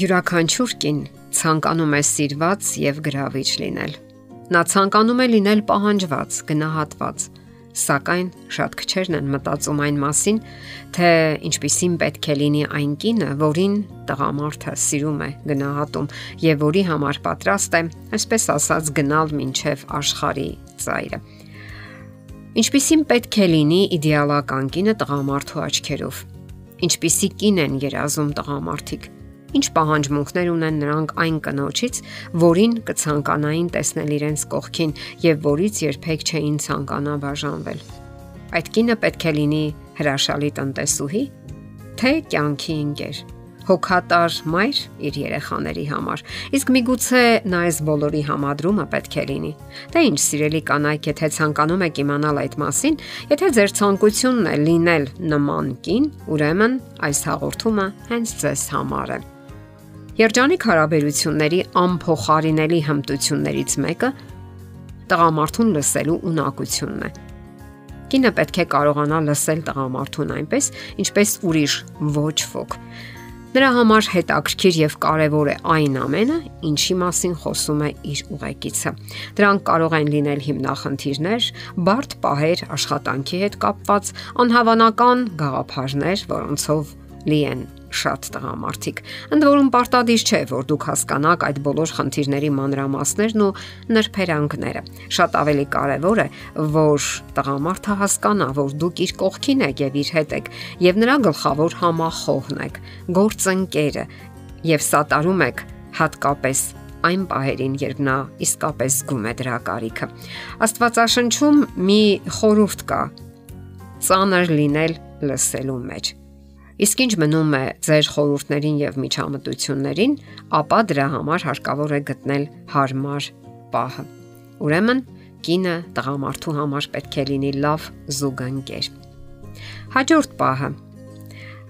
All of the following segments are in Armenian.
Յուրաքանչյուր կին ցանկանում է սիրված եւ գրավիչ լինել։ Նա ցանկանում է լինել պահանջված, գնահատված, սակայն շատ քչերն են մտածում այն մասին, թե ինչպիսին պետք է լինի այն կինը, որին տղամարդը սիրում է, գնահատում եւ որի համար պատրաստ է, այսպես ասած, գնալ մինչև աշխարհի ծայրը։ Ինչպիսին պետք է լինի իդեալական կինը տղամարդու աչքերով։ Ինչպիսի կին են երազում տղամարդիկ Ինչ պահանջմունքներ ունեն նրանք այն կնոջից, որին կցանկանային տեսնել իրենց կողքին եւ որից երբեք չէին ցանկանա բաժանվել։ Այդ կինը պետք է լինի հրաշալի տնտեսուհի, թե կյանքի ընկեր հոգատար մայր իր երեխաների համար։ Իսկ միգուցե նա այս բոլորի համադրումը պետք է լինի։ Դե ինչ, սիրելի կանայք, եթե ցանկանում եք իմանալ այդ մասին, եթե ձեր ցանկությունն է լինել նման կին, ուրեմն այս հաղորդումը հենց ձեզ համար է։ Երջանիկ հարաբերությունների անփոխարինելի հմտություններից մեկը տղամարդուն լսելու ունակությունն է։ Կինը պետք է կարողանա լսել տղամարդուն այնպես, ինչպես ուրիշ ոչ ոք։ Նրա համար հետաքրքիր եւ կարեւոր է այն ամենը, ինչի մասին խոսում է իր ուղեկիցը։ Դրանք կարող են լինել հիմնախնդիրներ, բարդ պահեր աշխատանքի հետ կապված, անհավանական գաղափարներ, որոնցով լի են շատ տղամարդիկ։ Ընդ որում պարտադիր չէ, որ դուք հասկանաք այդ բոլոր խնդիրների մանրամասներն ու նրբերանգները։ Շատ ավելի կարևոր է, որ տղամարդը հասկանա, որ դուք իր կողքին եք եւ իր հետ եք եւ նրա գլխավոր համախոհն եք, գործընկերը եւ սատարում եք հատկապես այն պահերին, երբ նա իսկապես զգում է դրա կարիքը։ Աստվածաշնչում մի խորհուրդ կա՝ ծանր լինել լսելու մեջ Իսկ ինչ մնում է ձեր խորհուրդներին եւ միջամտություններին, ապա դրա համար հարկավոր է գտնել հարմար պահը։ Ուրեմն կինը տղամարդու համար պետք է լինի լավ զուգընկեր։ Հաջորդ պահը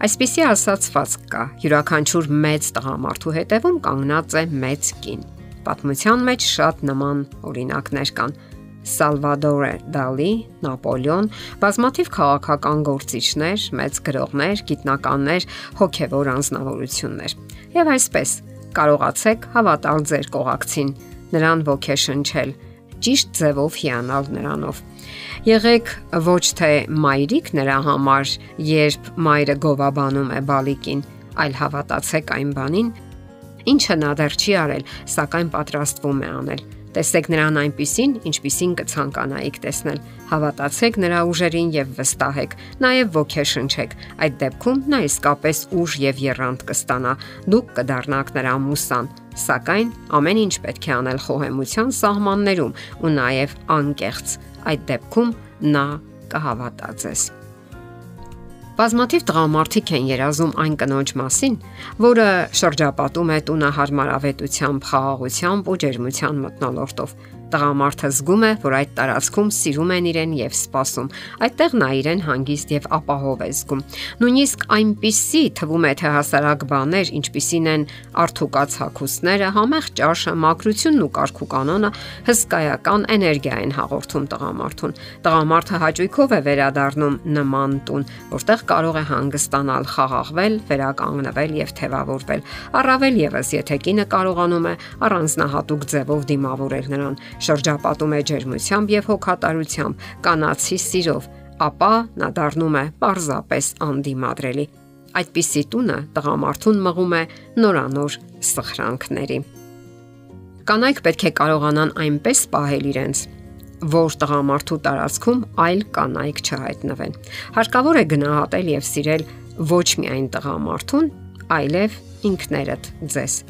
Այսպիսի ասացված կա. յուրաքանչյուր մեծ տղամարդու հետևում կանգնած է մեծ կին։ Պատմության մեջ շատ նման օրինակներ կան Սալվադորե Դալի, Նապոլեոն, բազմաթիվ քաղաքական գործիչներ, մեծ գրողներ, գիտնականներ, հոգևոր անznավորություններ։ Եվ այսպես կարողացեք հավատալ ձեր կողակցին, նրան ոգեշնչել, ճիշտ ձևով հիանալ նրանով։ Եղեք ոչ թե մայրիկ նրա համար, երբ մայրը գովաբանում է բալիկին, այլ հավատացեք այն բանին, ինչը նա դեռ չի արել, սակայն պատրաստվում է անել Տեսեք նրան այնպիսին, ինչպիսին կցանկանայիք տեսնել։ Հավատացեք նրա ուժերին եւ վստահեք, նաեւ ոգեշնչեք։ Այդ դեպքում նա իսկապես ուժ եւ երանգ կստանա։ Դուք կդառնաք նրա մուսան, սակայն ամեն ինչ պետք է անել խոհեմության սահմաններում ու նաեւ անկեղծ։ Այդ դեպքում նա կհավատա ձեզ։ Բազմաթիվ տղամարդիկ են երազում այն կնոջ մասին, որը շրջապատում է տունը հարմարավետությամբ, խաղաղությամբ ու ջերմության մտնոլորտով Տղամարդը զգում է, որ այդ տարածքում սիրում են իրեն եւ սպասում։ Այդտեղ նա իրեն հանգիստ եւ ապահով է զգում։ Նույնիսկ այնպիսի թվում է թե հասարակ բաներ, ինչպիսին են արթուկած հակուսները, համեղ ճաշը, մակրությունն ու կարգուկանոնը հսկայական էներգիա են հաղորդում տղամարդուն։ Տղամարդը հաճույքով է վերադառնում նման տուն, որտեղ կարող է հանգստանալ, խաղաղվել, վերականգնվել եւ թևավորվել։ Առավել եւս, եթե կինը կարողանում է առանձնահատուկ ձևով դիմավորել նրան, շրջապատում է ջերմությամբ եւ հոգատարությամբ, կանացի սիրով, ապա նա դառնում է պարզապես անդիմադրելի։ Այդպիսի տունը տղամարդուն մղում է նորանոր սխրանքների։ Կանայք պետք է կարողանան այնպես պահել իրենց, որ տղամարդու տարածքում այլ կանայք չհայտնվեն։ Հարկավոր է գնահատել եւ սիրել ոչ միայն տղամարդուն, այլև ինքներդ ձեզ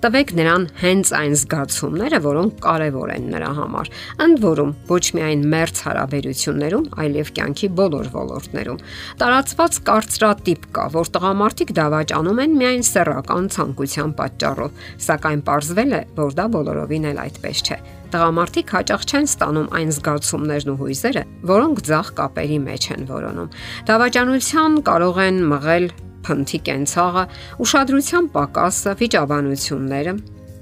Տվեք նրան հենց այն զգացումները, որոնք կարևոր են նրա համար։ Ընդ որում, ոչ միայն մերց հարաբերություններում, այլև կյանքի բոլոր ոլորտներում։ Տարածված կարծրատիպ կա, որ տղամարդիկ դավաճանում են միայն սեռական ցանկության պատճառով, սակայն ողջվել է, որ դա բոլորովին էլ այդպես չէ տղամարդիկ հաճախ չեն ստանում այն զգացումներն ու հույզերը, որոնք ցախ կապերի մեջ են որոնում։ Դավաճանության կարող են մղել փնթի կենցաղը, ուշադրության պակասը, վիճաբանությունները,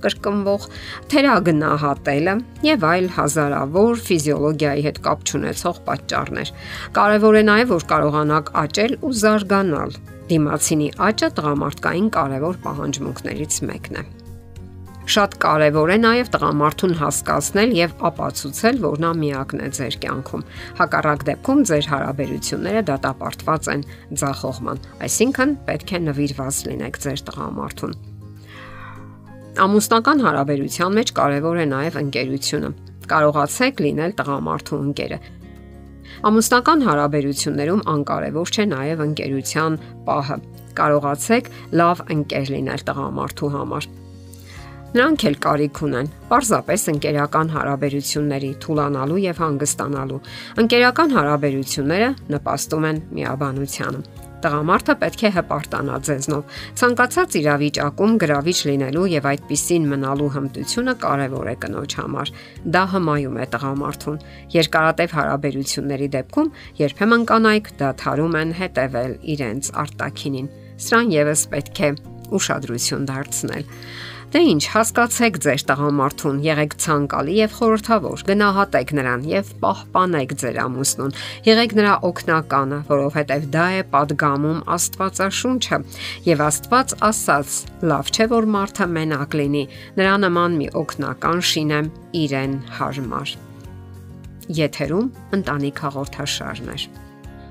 կրկնվող թերագնահատելը եւ այլ հազարավոր ֆիզիոլոգիայի հետ կապ չունեցող պատճառներ։ Կարևոր է նաեւ որ կարողանաք աճել ու զարգանալ Դիմացինի աճը տղամարդկային կարևոր պահանջմունքներից մեկն է։ Շատ կարևոր է նաև տղամարդուն հասկացնել եւ ապացուցել, որ նա միակն է ձեր կյանքում։ Հակառակ դեպքում ձեր հարաբերությունները դատապարտված են ձախողման, այսինքն պետք է նվիրված լինեք ձեր տղամարդուն։ Ամուսնական հարաբերության մեջ կարևոր է նաև ընկերությունը։ Կարողացեք լինել տղամարդու ընկերը, Ամուսնական հարաբերություններում անկարևոր չէ նաև ընկերության պահը։ Կարողացեք լավ ընկեր լինել տղամարդու համար։ Նրանք էլ կարիք ունեն պարզապես ընկերական հարաբերությունների թուլանալու եւ հանգստանալու։ Ընկերական հարաբերությունները նպաստում են միաբանությանը։ Տղամարդը պետք է հպարտանա ձեզնով։ Ցանկացած իրավիճակում գրավիչ լինելու եւ այդպիսին մնալու հմտությունը կարեւոր է կնոջ համար։ Դա հմայում է տղամարդուն։ Երկարատև հարաբերությունների դեպքում երբեմն կանայք դադարում են հետևել իրենց արտակինին։ Սրան եւս պետք է ուշադրություն դարձնել։ Դե ինչ, հասկացեք ձեր տղամարդուն, եղեք ցանկալի եւ խորհրդավոր, գնահատեք նրան եւ պահպանեք ձեր ամուսնուն։ Եղեք նրա օգնականը, որովհետեւ դա է падգամում Աստվածաշունչը։ Եվ Աստված ասաց. «Լավ չէ որ մարդը մենակ լինի, նրա նման մի օգնական շինեմ իրեն հարմար»։ Եթերում ընտանիք հաղորդաշարներ։